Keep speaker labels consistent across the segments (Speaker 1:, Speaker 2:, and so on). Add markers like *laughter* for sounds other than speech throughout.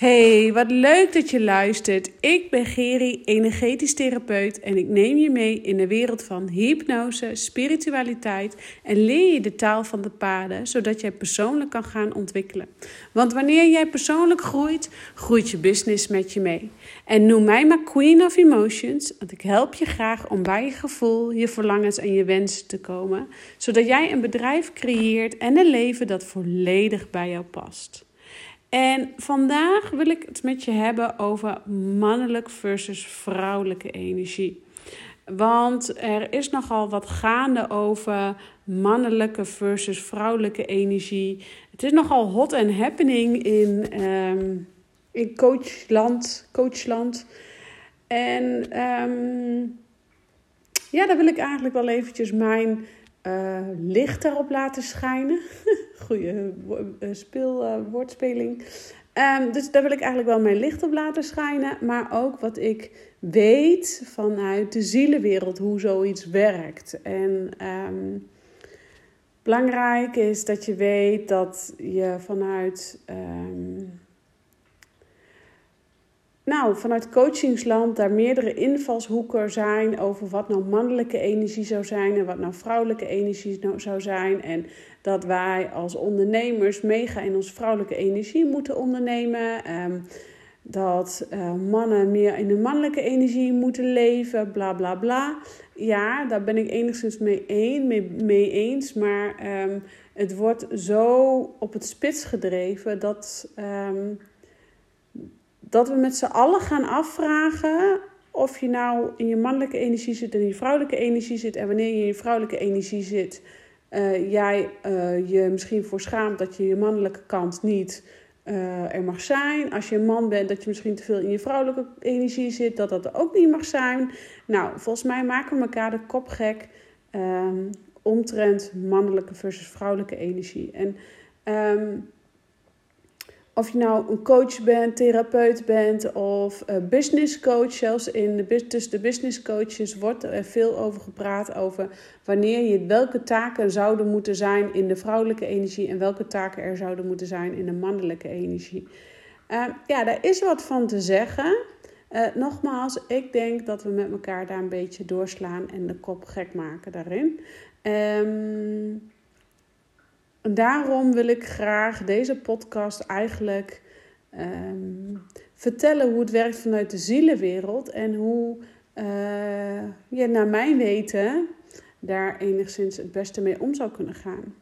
Speaker 1: Hey, wat leuk dat je luistert. Ik ben Geri, energetisch therapeut en ik neem je mee in de wereld van hypnose, spiritualiteit en leer je de taal van de paden, zodat jij persoonlijk kan gaan ontwikkelen. Want wanneer jij persoonlijk groeit, groeit je business met je mee. En noem mij maar Queen of Emotions, want ik help je graag om bij je gevoel, je verlangens en je wensen te komen, zodat jij een bedrijf creëert en een leven dat volledig bij jou past. En vandaag wil ik het met je hebben over mannelijk versus vrouwelijke energie. Want er is nogal wat gaande over mannelijke versus vrouwelijke energie. Het is nogal hot and happening in, um, in coachland, coachland. En um, ja, daar wil ik eigenlijk wel eventjes mijn uh, licht erop laten schijnen. *laughs* Goeie uh, speel, uh, woordspeling. Um, dus daar wil ik eigenlijk wel mijn licht op laten schijnen. Maar ook wat ik weet vanuit de zielenwereld, hoe zoiets werkt. En um, belangrijk is dat je weet dat je vanuit. Um, nou, vanuit coachingsland daar meerdere invalshoeken zijn over wat nou mannelijke energie zou zijn en wat nou vrouwelijke energie nou zou zijn. En dat wij als ondernemers mega in onze vrouwelijke energie moeten ondernemen. Um, dat uh, mannen meer in de mannelijke energie moeten leven, bla bla bla. Ja, daar ben ik enigszins mee, een, mee, eens. Maar um, het wordt zo op het spits gedreven dat. Um, dat we met z'n allen gaan afvragen of je nou in je mannelijke energie zit en in je vrouwelijke energie zit. En wanneer je in je vrouwelijke energie zit, uh, jij uh, je misschien voor schaamt dat je je mannelijke kant niet uh, er mag zijn. Als je een man bent, dat je misschien te veel in je vrouwelijke energie zit, dat dat ook niet mag zijn. Nou, volgens mij maken we elkaar de kop gek um, omtrent mannelijke versus vrouwelijke energie. En um, of je nou een coach bent, therapeut bent of business coach. Zelfs in de, tussen de business coaches wordt er veel over gepraat. Over wanneer je welke taken zouden moeten zijn in de vrouwelijke energie. En welke taken er zouden moeten zijn in de mannelijke energie. Uh, ja, daar is wat van te zeggen. Uh, nogmaals, ik denk dat we met elkaar daar een beetje doorslaan en de kop gek maken daarin. Um, daarom wil ik graag deze podcast eigenlijk um, vertellen hoe het werkt vanuit de zielenwereld en hoe uh, je naar mijn weten daar enigszins het beste mee om zou kunnen gaan.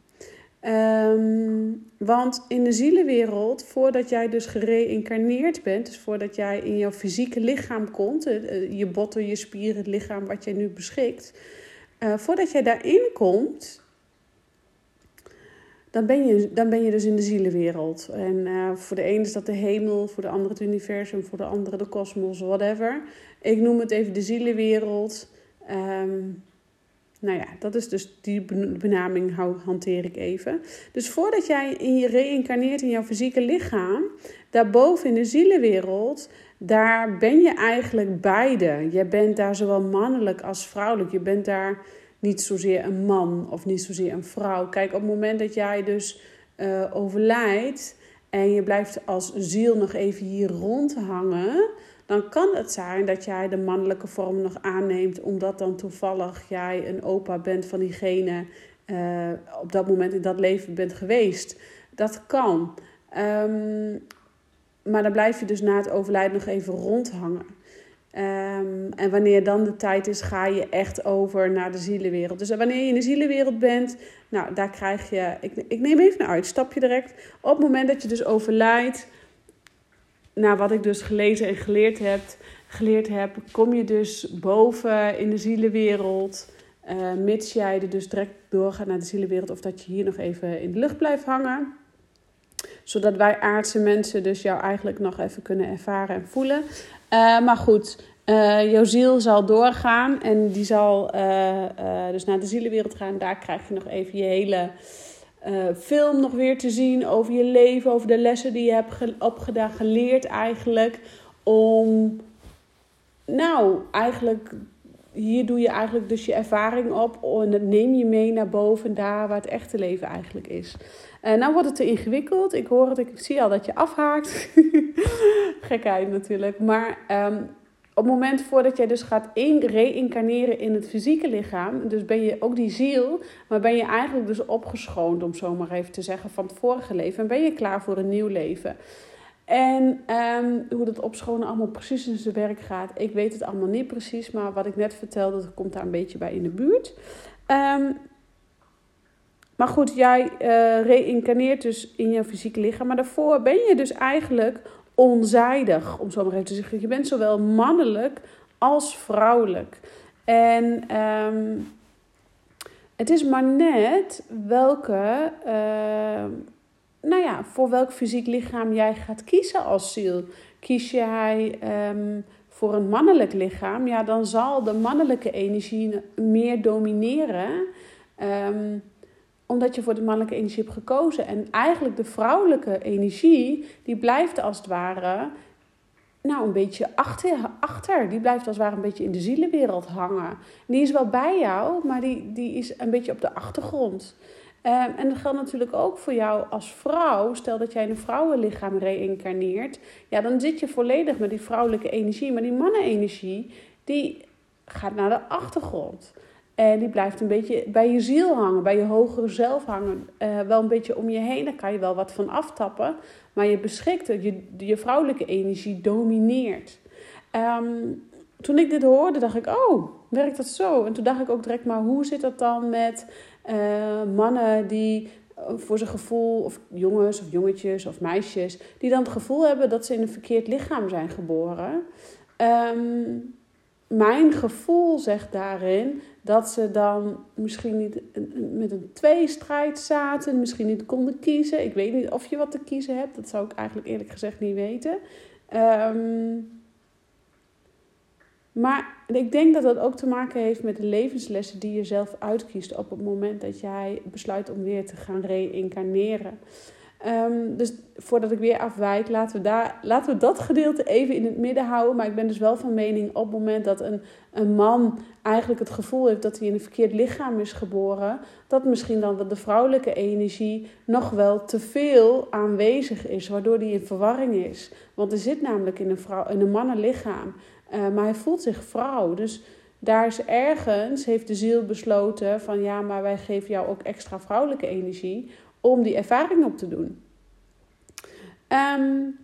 Speaker 1: Um, want in de zielenwereld, voordat jij dus gereïncarneerd bent, dus voordat jij in jouw fysieke lichaam komt, je botten, je spieren, het lichaam wat jij nu beschikt, voordat jij daarin komt, dan ben je, dan ben je dus in de zielenwereld. En uh, voor de ene is dat de hemel, voor de andere het universum, voor de andere de kosmos, whatever. Ik noem het even de zielenwereld. Um, nou ja, dat is dus die benaming hanteer ik even. Dus voordat jij je reïncarneert in jouw fysieke lichaam, daarboven in de zielenwereld, daar ben je eigenlijk beide. Je bent daar zowel mannelijk als vrouwelijk. Je bent daar niet zozeer een man of niet zozeer een vrouw. Kijk, op het moment dat jij dus uh, overlijdt en je blijft als ziel nog even hier rondhangen, dan kan het zijn dat jij de mannelijke vorm nog aanneemt, omdat dan toevallig jij een opa bent van diegene uh, op dat moment in dat leven bent geweest. Dat kan. Um, maar dan blijf je dus na het overlijden nog even rondhangen. Um, en wanneer dan de tijd is, ga je echt over naar de zielenwereld. Dus wanneer je in de zielenwereld bent, nou, daar krijg je. Ik, ik neem even een uitstapje direct. Op het moment dat je dus overlijdt, naar wat ik dus gelezen en geleerd heb, geleerd heb kom je dus boven in de zielenwereld. Uh, mits jij er dus direct doorgaat naar de zielenwereld, of dat je hier nog even in de lucht blijft hangen zodat wij aardse mensen dus jou eigenlijk nog even kunnen ervaren en voelen. Uh, maar goed, uh, jouw ziel zal doorgaan en die zal uh, dus naar de zielenwereld gaan. Daar krijg je nog even je hele film nog weer te zien over je leven, over de lessen die je hebt opgedaan, geleerd eigenlijk. Om, nou, eigenlijk hier doe je eigenlijk dus je ervaring op en dat neem je mee naar boven, daar waar het echte leven eigenlijk is. Uh, nou wordt het te ingewikkeld. Ik hoor het, ik zie al dat je afhaakt. *laughs* Gekheid natuurlijk. Maar um, op het moment voordat jij dus gaat reïncarneren in het fysieke lichaam, dus ben je ook die ziel, maar ben je eigenlijk dus opgeschoond, om zo maar even te zeggen, van het vorige leven. En ben je klaar voor een nieuw leven. En um, hoe dat opschonen allemaal precies in zijn werk gaat, ik weet het allemaal niet precies. Maar wat ik net vertelde, dat komt daar een beetje bij in de buurt. Um, maar goed, jij uh, reïncarneert dus in jouw fysieke lichaam. Maar daarvoor ben je dus eigenlijk onzijdig, om zo maar even te zeggen. Je bent zowel mannelijk als vrouwelijk. En um, het is maar net welke, uh, nou ja, voor welk fysiek lichaam jij gaat kiezen als ziel. Kies jij um, voor een mannelijk lichaam, ja, dan zal de mannelijke energie meer domineren. Um, omdat je voor de mannelijke energie hebt gekozen. En eigenlijk de vrouwelijke energie, die blijft als het ware nou, een beetje achter, achter. Die blijft als het ware een beetje in de zielenwereld hangen. Die is wel bij jou, maar die, die is een beetje op de achtergrond. Um, en dat geldt natuurlijk ook voor jou als vrouw. Stel dat jij een vrouwenlichaam reïncarneert. Ja, dan zit je volledig met die vrouwelijke energie. Maar die mannenenergie, die gaat naar de achtergrond. En die blijft een beetje bij je ziel hangen, bij je hogere zelf hangen. Uh, wel een beetje om je heen, daar kan je wel wat van aftappen. Maar je beschikt je, je vrouwelijke energie domineert. Um, toen ik dit hoorde, dacht ik, oh, werkt dat zo? En toen dacht ik ook direct, maar hoe zit dat dan met uh, mannen die eh, voor zijn gevoel, of jongens of jongetjes of meisjes, die dan het gevoel hebben dat ze in een verkeerd lichaam zijn geboren? Um, mijn gevoel zegt daarin dat ze dan misschien niet met een tweestrijd zaten, misschien niet konden kiezen. Ik weet niet of je wat te kiezen hebt, dat zou ik eigenlijk eerlijk gezegd niet weten. Um, maar ik denk dat dat ook te maken heeft met de levenslessen die je zelf uitkiest op het moment dat jij besluit om weer te gaan reïncarneren. Um, dus voordat ik weer afwijk, laten we, daar, laten we dat gedeelte even in het midden houden. Maar ik ben dus wel van mening op het moment dat een, een man eigenlijk het gevoel heeft dat hij in een verkeerd lichaam is geboren, dat misschien dan de vrouwelijke energie nog wel te veel aanwezig is, waardoor hij in verwarring is. Want er zit namelijk in een, vrouw, in een mannenlichaam, uh, maar hij voelt zich vrouw. Dus daar is ergens, heeft de ziel besloten van ja, maar wij geven jou ook extra vrouwelijke energie om die ervaring op te doen. Um,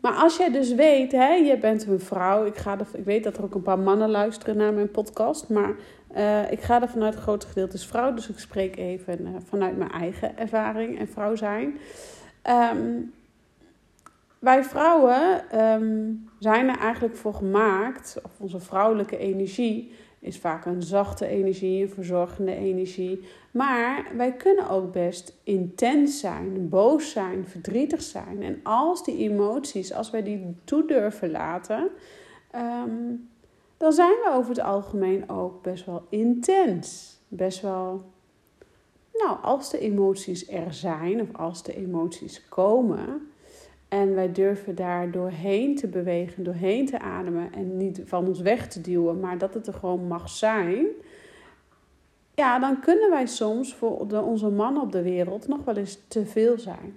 Speaker 1: maar als jij dus weet, hè, je bent een vrouw. Ik, ga er, ik weet dat er ook een paar mannen luisteren naar mijn podcast. Maar uh, ik ga er vanuit het grote gedeelte is vrouw. Dus ik spreek even uh, vanuit mijn eigen ervaring en vrouw zijn. Um, wij vrouwen um, zijn er eigenlijk voor gemaakt, of onze vrouwelijke energie is vaak een zachte energie, een verzorgende energie. Maar wij kunnen ook best intens zijn, boos zijn, verdrietig zijn. En als die emoties, als wij die toe durven laten, um, dan zijn we over het algemeen ook best wel intens. Best wel, nou, als de emoties er zijn of als de emoties komen, en wij durven daar doorheen te bewegen, doorheen te ademen en niet van ons weg te duwen, maar dat het er gewoon mag zijn. Ja, dan kunnen wij soms voor onze mannen op de wereld nog wel eens te veel zijn.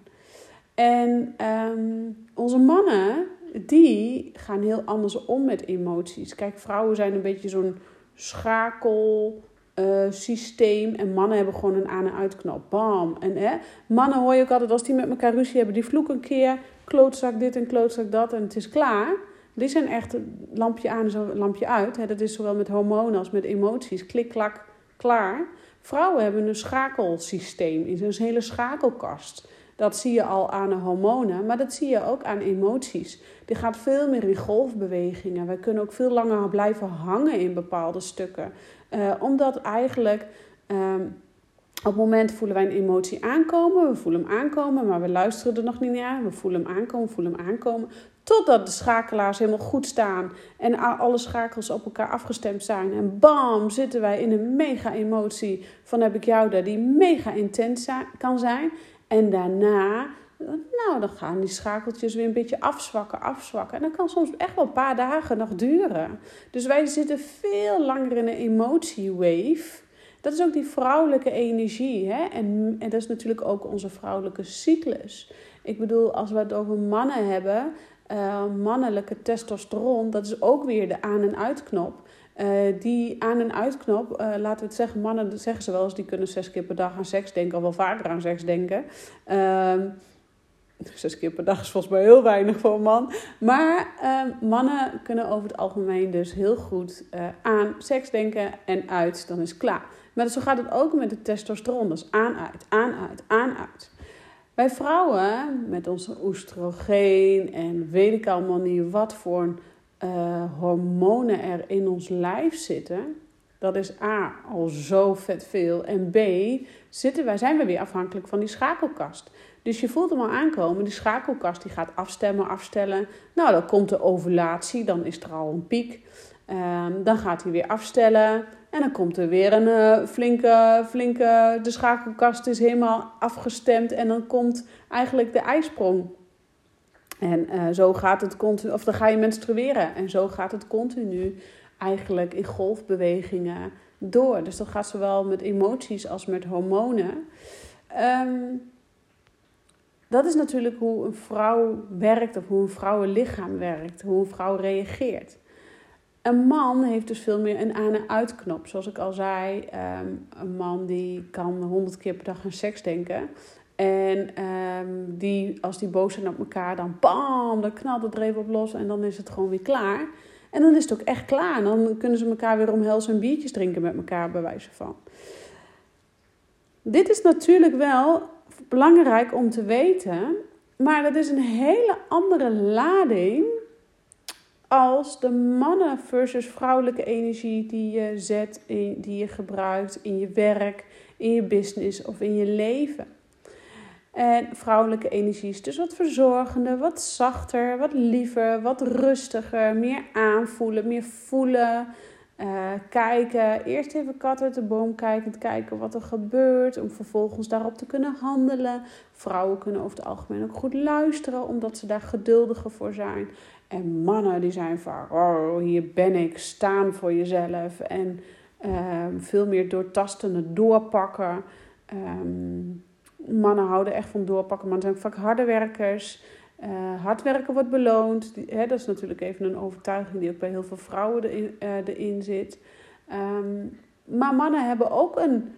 Speaker 1: En um, onze mannen, die gaan heel anders om met emoties. Kijk, vrouwen zijn een beetje zo'n schakel uh, systeem. En mannen hebben gewoon een aan- en uitknop. Bam. En hè, mannen hoor je ook altijd als die met elkaar ruzie hebben, die vloeken een keer. Klootzak dit en klootzak dat en het is klaar. Die zijn echt lampje aan en lampje uit. Dat is zowel met hormonen als met emoties. Klik, klak, klaar. Vrouwen hebben een schakelsysteem. Een hele schakelkast. Dat zie je al aan hormonen, maar dat zie je ook aan emoties. Die gaat veel meer in golfbewegingen. Wij kunnen ook veel langer blijven hangen in bepaalde stukken. Uh, omdat eigenlijk um, op het moment voelen wij een emotie aankomen, we voelen hem aankomen, maar we luisteren er nog niet naar. We voelen hem aankomen, voelen hem aankomen. Totdat de schakelaars helemaal goed staan en alle schakels op elkaar afgestemd zijn. En bam, zitten wij in een mega emotie van heb ik jou daar, die mega intens kan zijn. En daarna, nou, dan gaan die schakeltjes weer een beetje afzwakken, afzwakken. En dat kan soms echt wel een paar dagen nog duren. Dus wij zitten veel langer in een emotiewave Dat is ook die vrouwelijke energie. Hè? En, en dat is natuurlijk ook onze vrouwelijke cyclus. Ik bedoel, als we het over mannen hebben, uh, mannelijke testosteron, dat is ook weer de aan- en uitknop. Uh, die aan- en uitknop, uh, laten we het zeggen, mannen zeggen ze wel eens, die kunnen zes keer per dag aan seks denken, of wel vaker aan seks denken. Ehm, *laughs* zes keer per dag is volgens mij heel weinig voor een man. Maar uh, mannen kunnen over het algemeen dus heel goed aan seks denken en uit, dan is klaar. Maar zo gaat het ook met de testosteron. Dus aan, uit, aan, uit, aan, uit. Bij vrouwen met onze oestrogeen en weet ik allemaal niet wat voor uh, hormonen er in ons lijf zitten. Dat is A, al zo vet veel. En B, zitten wij, zijn we weer afhankelijk van die schakelkast. Dus je voelt hem al aankomen. Die schakelkast die gaat afstemmen, afstellen. Nou, dan komt de ovulatie. Dan is er al een piek. Um, dan gaat hij weer afstellen. En dan komt er weer een uh, flinke, flinke... De schakelkast is helemaal afgestemd. En dan komt eigenlijk de ijsprong. En uh, zo gaat het continu... Of dan ga je menstrueren. En zo gaat het continu eigenlijk in golfbewegingen door. Dus dat gaat zowel met emoties als met hormonen. Um, dat is natuurlijk hoe een vrouw werkt of hoe een vrouwenlichaam werkt, hoe een vrouw reageert. Een man heeft dus veel meer een aan- en uitknop. Zoals ik al zei, um, een man die kan honderd keer per dag aan seks denken. En um, die, als die boos zijn op elkaar, dan bam, dan knalt het er even op los en dan is het gewoon weer klaar. En dan is het ook echt klaar. En dan kunnen ze elkaar weer omhelzen en biertjes drinken met elkaar, bij wijze van. Dit is natuurlijk wel belangrijk om te weten, maar dat is een hele andere lading als de mannen versus vrouwelijke energie die je zet, in, die je gebruikt in je werk, in je business of in je leven. En vrouwelijke energie is dus wat verzorgender, wat zachter, wat liever, wat rustiger, meer aanvoelen, meer voelen. Uh, kijken, eerst even kat uit de boom kijken, kijken wat er gebeurt, om vervolgens daarop te kunnen handelen. Vrouwen kunnen over het algemeen ook goed luisteren, omdat ze daar geduldiger voor zijn. En mannen die zijn van, oh, hier ben ik, staan voor jezelf. En uh, veel meer doortastende doorpakken. Um, mannen houden echt van doorpakken, mannen zijn vaak harde werkers. Uh, hard werken wordt beloond. Hè, dat is natuurlijk even een overtuiging die ook bij heel veel vrouwen erin, uh, erin zit. Um, maar mannen hebben ook een,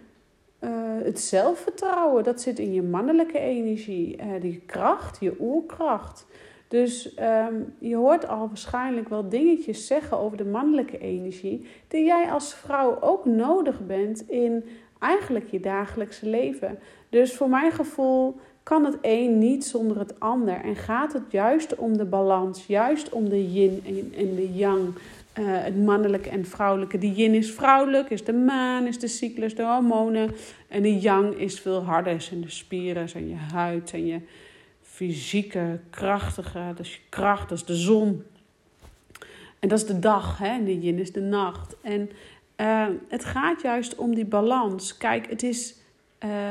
Speaker 1: uh, het zelfvertrouwen. Dat zit in je mannelijke energie. die kracht, je oerkracht. Dus um, je hoort al waarschijnlijk wel dingetjes zeggen over de mannelijke energie. Die jij als vrouw ook nodig bent in eigenlijk je dagelijkse leven. Dus voor mijn gevoel kan het een niet zonder het ander. En gaat het juist om de balans, juist om de yin en de yang, uh, het mannelijke en vrouwelijke. Die yin is vrouwelijk, is de maan, is de cyclus, de hormonen. En de yang is veel harder, zijn de spieren, zijn je huid, zijn je fysieke, krachtige, je kracht, dat is de zon. En dat is de dag, hè? de is de nacht. En uh, het gaat juist om die balans. Kijk, het is...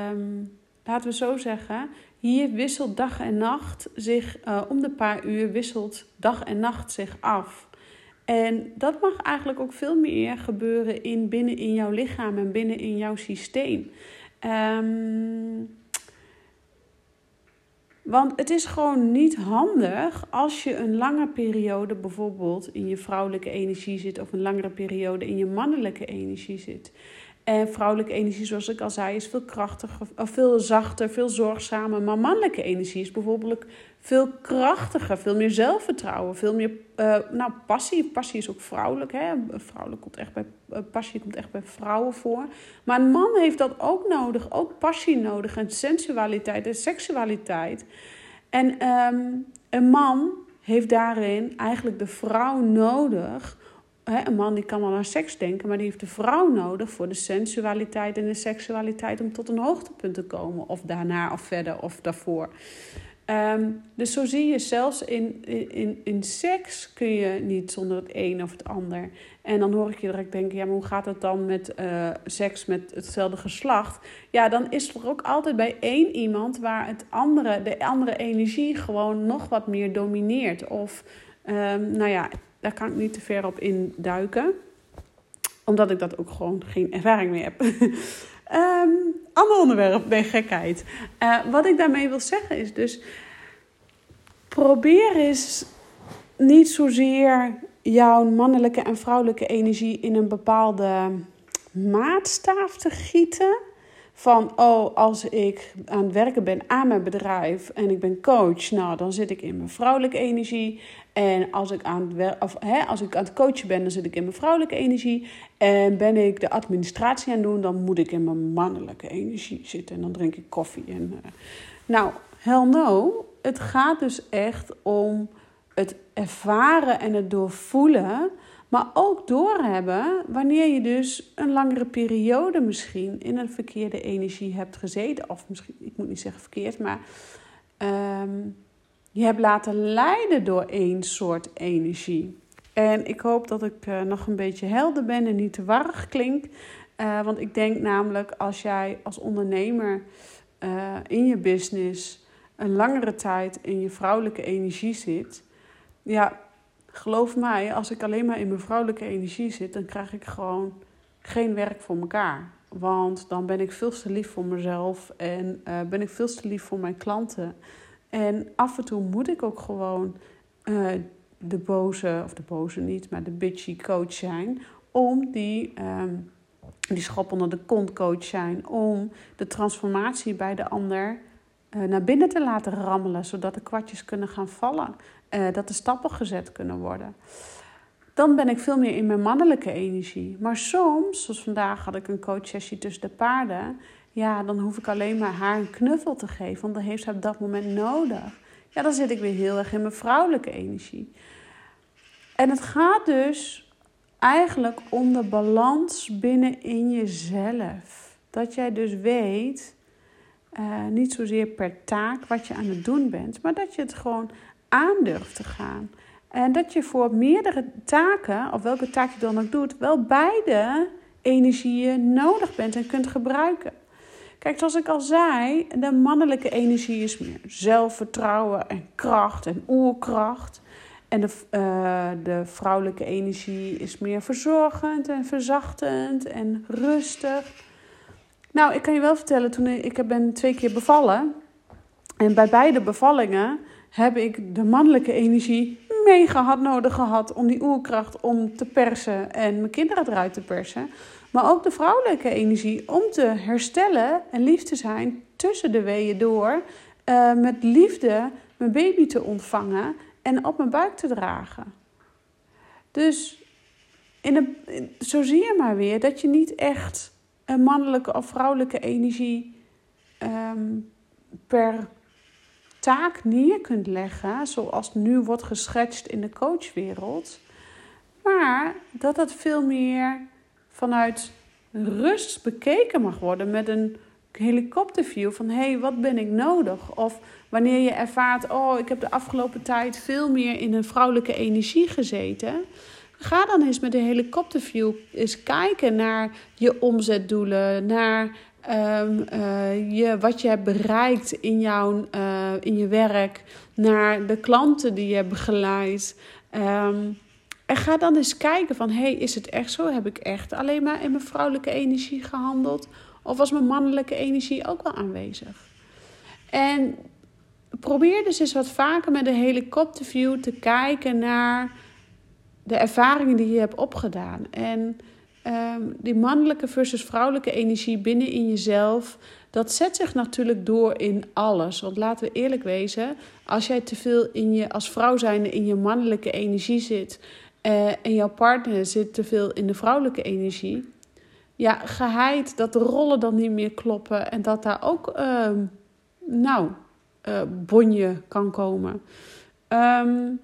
Speaker 1: Um, laten we zo zeggen, hier wisselt dag en nacht zich, uh, om de paar uur wisselt dag en nacht zich af. En dat mag eigenlijk ook veel meer gebeuren in, binnen in jouw lichaam en binnen in jouw systeem. Um, want het is gewoon niet handig als je een lange periode bijvoorbeeld in je vrouwelijke energie zit of een langere periode in je mannelijke energie zit. En vrouwelijke energie, zoals ik al zei, is veel krachtiger, of veel zachter, veel zorgzamer. Maar mannelijke energie is bijvoorbeeld veel krachtiger, veel meer zelfvertrouwen, veel meer uh, nou, passie. Passie is ook vrouwelijk. Hè? Vrouwelijk komt echt bij, uh, passie komt echt bij vrouwen voor. Maar een man heeft dat ook nodig, ook passie nodig en sensualiteit en seksualiteit. En um, een man heeft daarin eigenlijk de vrouw nodig een man die kan wel aan seks denken, maar die heeft de vrouw nodig voor de sensualiteit en de seksualiteit om tot een hoogtepunt te komen. Of daarna, of verder, of daarvoor. Um, dus zo zie je zelfs in, in, in seks kun je niet zonder het een of het ander. En dan hoor ik je direct denken, ja, maar hoe gaat het dan met uh, seks met hetzelfde geslacht? Ja, dan is er ook altijd bij één iemand waar het andere, de andere energie gewoon nog wat meer domineert. Of, um, nou ja, daar kan ik niet te ver op induiken. Omdat ik dat ook gewoon geen ervaring mee heb. um, *laughs* ander onderwerp, nee, gekheid. Uh, wat ik daarmee wil zeggen is dus... Probeer eens niet zozeer jouw mannelijke en vrouwelijke energie in een bepaalde maatstaaf te gieten. Van, oh, als ik aan het werken ben aan mijn bedrijf en ik ben coach, nou, dan zit ik in mijn vrouwelijke energie. En als ik aan het, of, hè, als ik aan het coachen ben, dan zit ik in mijn vrouwelijke energie. En ben ik de administratie aan het doen, dan moet ik in mijn mannelijke energie zitten. En dan drink ik koffie. En, uh... Nou, hell no. Het gaat dus echt om het ervaren en het doorvoelen, maar ook doorhebben wanneer je dus een langere periode misschien in een verkeerde energie hebt gezeten. Of misschien, ik moet niet zeggen verkeerd, maar um, je hebt laten leiden door één soort energie. En ik hoop dat ik uh, nog een beetje helder ben en niet te warrig klink. Uh, want ik denk namelijk als jij als ondernemer uh, in je business een langere tijd in je vrouwelijke energie zit, ja, geloof mij, als ik alleen maar in mijn vrouwelijke energie zit, dan krijg ik gewoon geen werk voor elkaar. Want dan ben ik veel te lief voor mezelf en ben ik veel te lief voor mijn klanten. En af en toe moet ik ook gewoon uh, de boze, of de boze niet, maar de bitchy coach zijn. Om die, um, die schop onder de kont coach zijn. Om de transformatie bij de ander uh, naar binnen te laten rammelen. Zodat de kwartjes kunnen gaan vallen. Uh, dat de stappen gezet kunnen worden. Dan ben ik veel meer in mijn mannelijke energie. Maar soms, zoals vandaag had ik een coachsessie tussen de paarden. Ja, dan hoef ik alleen maar haar een knuffel te geven. Want dan heeft ze op dat moment nodig. Ja, dan zit ik weer heel erg in mijn vrouwelijke energie. En het gaat dus eigenlijk om de balans binnenin jezelf. Dat jij dus weet, uh, niet zozeer per taak wat je aan het doen bent, maar dat je het gewoon aandurft te gaan. En dat je voor meerdere taken, of welke taak je dan ook doet, wel beide energieën nodig bent en kunt gebruiken. Kijk, zoals ik al zei, de mannelijke energie is meer zelfvertrouwen en kracht en oerkracht. En de, uh, de vrouwelijke energie is meer verzorgend en verzachtend en rustig. Nou, ik kan je wel vertellen, toen ik, ik ben twee keer bevallen. En bij beide bevallingen heb ik de mannelijke energie mega hard nodig gehad om die oerkracht om te persen en mijn kinderen eruit te persen. Maar ook de vrouwelijke energie om te herstellen en lief te zijn tussen de weeën door. Uh, met liefde mijn baby te ontvangen en op mijn buik te dragen. Dus in een, zo zie je maar weer dat je niet echt een mannelijke of vrouwelijke energie um, per taak neer kunt leggen, zoals nu wordt geschetst in de coachwereld. Maar dat het veel meer vanuit rust bekeken mag worden met een helikopterview van hé, hey, wat ben ik nodig? Of wanneer je ervaart, oh, ik heb de afgelopen tijd veel meer in een vrouwelijke energie gezeten. Ga dan eens met de helikopterview eens kijken naar je omzetdoelen, naar um, uh, je, wat je hebt bereikt in, jouw, uh, in je werk, naar de klanten die je begeleidt. Um, en ga dan eens kijken van, hey, is het echt zo? Heb ik echt alleen maar in mijn vrouwelijke energie gehandeld? Of was mijn mannelijke energie ook wel aanwezig? En probeer dus eens wat vaker met een helikopterview te kijken naar de ervaringen die je hebt opgedaan. En um, die mannelijke versus vrouwelijke energie binnen in jezelf, dat zet zich natuurlijk door in alles. Want laten we eerlijk wezen, als jij te veel in je, als vrouw zijnde in je mannelijke energie zit uh, en jouw partner zit te veel in de vrouwelijke energie, ja, geheid dat de rollen dan niet meer kloppen en dat daar ook, uh, nou, uh, bonje kan komen. Um,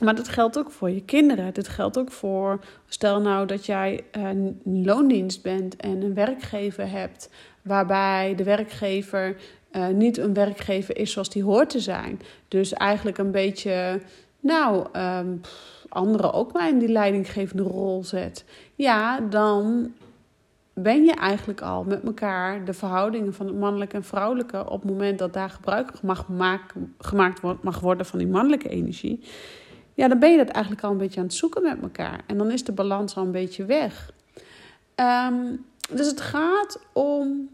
Speaker 1: maar dat geldt ook voor je kinderen. Dit geldt ook voor, stel nou dat jij een loondienst bent en een werkgever hebt, waarbij de werkgever uh, niet een werkgever is zoals die hoort te zijn. Dus eigenlijk een beetje, nou, um, anderen ook maar in die leidinggevende rol zet. Ja, dan ben je eigenlijk al met elkaar de verhoudingen van het mannelijke en vrouwelijke op het moment dat daar gebruik mag maak, gemaakt wordt, mag worden van die mannelijke energie ja, dan ben je dat eigenlijk al een beetje aan het zoeken met elkaar. En dan is de balans al een beetje weg. Ehm, dus het gaat om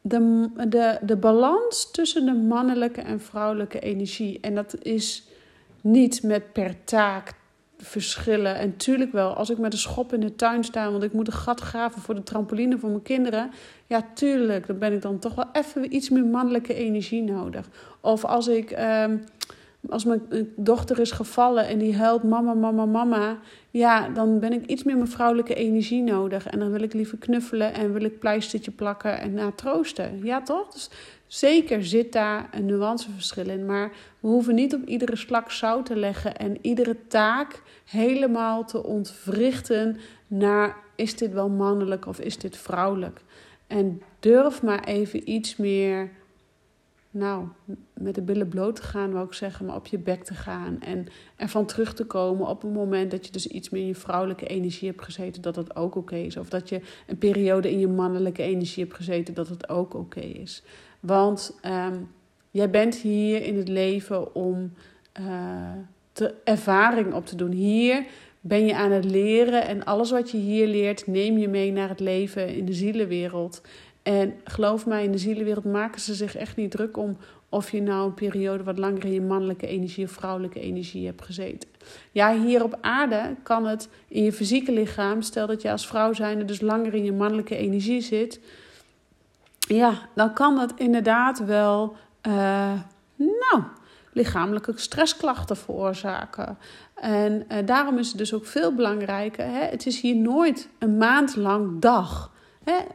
Speaker 1: de, de, de balans tussen de mannelijke en vrouwelijke energie. En dat is niet met per taak verschillen. En tuurlijk wel, als ik met een schop in de tuin sta, want ik moet een gat graven voor de trampoline voor mijn kinderen. Ja, tuurlijk, dan ben ik dan toch wel even iets meer mannelijke energie nodig. Of als ik. Ehm, als mijn dochter is gevallen en die huilt mama, mama, mama, ja, dan ben ik iets meer mijn vrouwelijke energie nodig. En dan wil ik liever knuffelen en wil ik pleistertje plakken en na troosten. Ja, toch? Dus zeker zit daar een nuanceverschil in. Maar we hoeven niet op iedere slak zout te leggen en iedere taak helemaal te ontwrichten naar is dit wel mannelijk of is dit vrouwelijk. En durf maar even iets meer nou, met de billen bloot te gaan, wou ik zeggen, maar op je bek te gaan. En ervan terug te komen op het moment dat je dus iets meer in je vrouwelijke energie hebt gezeten, dat dat ook oké is. Of dat je een periode in je mannelijke energie hebt gezeten, dat het ook oké is. Want ehm, jij bent hier in het leven om uh, ervaring op te doen. Hier ben je aan het leren en alles wat je hier leert, neem je mee naar het leven in de zielenwereld. En geloof mij, in de zielenwereld maken ze zich echt niet druk om of je nou een periode wat langer in je mannelijke energie of vrouwelijke energie hebt gezeten. Ja, hier op aarde kan het in je fysieke lichaam, stel dat je als vrouw zijnde dus langer in je mannelijke energie zit, ja, dan kan het inderdaad wel, uh, nou, lichamelijke stressklachten veroorzaken. En uh, daarom is het dus ook veel belangrijker. Hè? Het is hier nooit een maand lang dag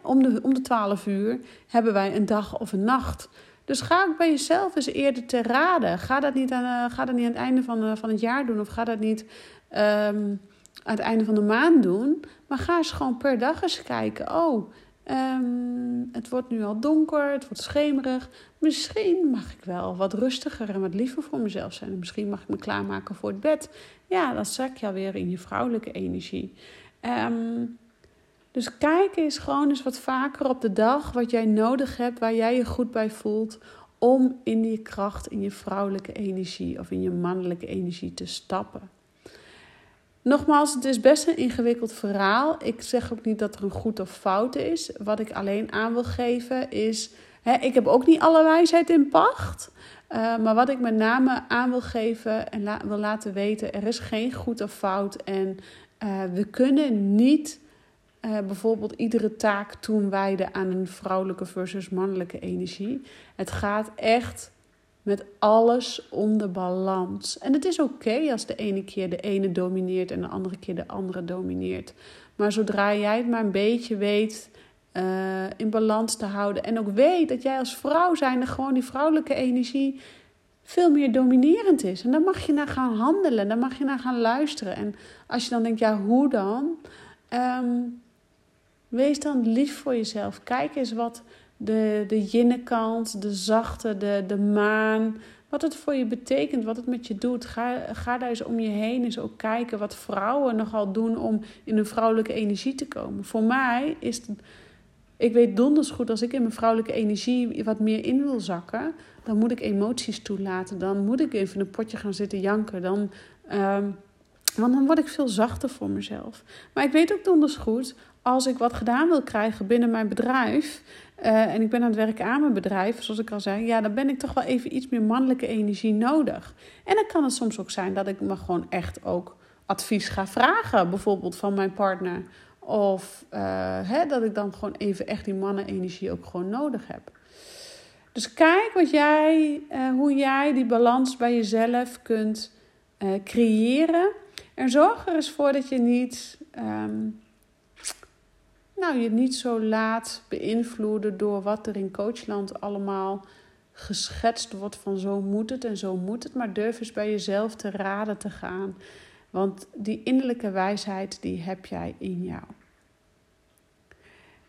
Speaker 1: om, de, om de 12 uur hebben wij een dag of een nacht. Dus ga ook bij jezelf eens eerder te raden. Ga dat niet aan, uh, ga dat niet aan het einde van, uh, van het jaar doen. Of ga dat niet um, aan het einde van de maand doen. Maar ga eens gewoon per dag eens kijken. Oh, um, het wordt nu al donker. Het wordt schemerig. Misschien mag ik wel wat rustiger en wat liever voor mezelf zijn. En misschien mag ik me klaarmaken voor het bed. Ja, dan zak je alweer in je vrouwelijke energie. Um, dus kijk eens gewoon eens wat vaker op de dag wat jij nodig hebt, waar jij je goed bij voelt, om in die kracht, in je vrouwelijke energie of in je mannelijke energie te stappen. Nogmaals, het is best een ingewikkeld verhaal. Ik zeg ook niet dat er een goed of fout is. Wat ik alleen aan wil geven is, hè, ik heb ook niet alle wijsheid in pacht. Uh, maar wat ik met name aan wil geven en wil laten weten, er is geen goed of fout. En uh, we kunnen niet uh, bijvoorbeeld iedere taak toewijden aan een vrouwelijke versus mannelijke energie. Het gaat echt met alles om de balans. En het is oké als de ene keer de ene domineert en de andere keer de andere domineert. Maar zodra jij het maar een beetje weet uh, in balans te houden en ook weet dat jij als vrouw zijnde gewoon die vrouwelijke energie veel meer dominerend is. En dan mag je naar gaan handelen, dan mag je naar gaan luisteren. En als je dan denkt, ja, hoe dan? Um, Wees dan lief voor jezelf. Kijk eens wat de, de jinnenkant, de zachte, de, de maan, wat het voor je betekent, wat het met je doet. Ga, ga daar eens om je heen eens ook kijken wat vrouwen nogal doen om in hun vrouwelijke energie te komen. Voor mij is het, ik weet donders goed, als ik in mijn vrouwelijke energie wat meer in wil zakken, dan moet ik emoties toelaten. Dan moet ik even een potje gaan zitten janken. Dan, um, want dan word ik veel zachter voor mezelf. Maar ik weet ook donders goed, als ik wat gedaan wil krijgen binnen mijn bedrijf. Uh, en ik ben aan het werken aan mijn bedrijf, zoals ik al zei. Ja, dan ben ik toch wel even iets meer mannelijke energie nodig. En dan kan het soms ook zijn dat ik me gewoon echt ook advies ga vragen. Bijvoorbeeld van mijn partner. Of uh, hè, dat ik dan gewoon even echt die mannenenergie ook gewoon nodig heb. Dus kijk wat jij, uh, hoe jij die balans bij jezelf kunt creëren. En zorg er eens voor dat je niet. Um, nou, je niet zo laat beïnvloeden door wat er in coachland allemaal geschetst wordt van zo moet het en zo moet het. Maar durf eens bij jezelf te raden te gaan. Want die innerlijke wijsheid, die heb jij in jou.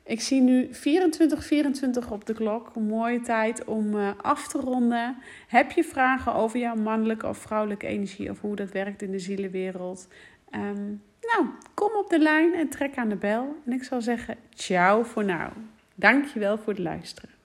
Speaker 1: Ik zie nu 24, 24 op de klok. Een mooie tijd om uh, af te ronden. Heb je vragen over jouw mannelijke of vrouwelijke energie of hoe dat werkt in de zielenwereld? Um, nou, kom op de lijn en trek aan de bel. En ik zal zeggen, ciao voor nou. Dankjewel voor het luisteren.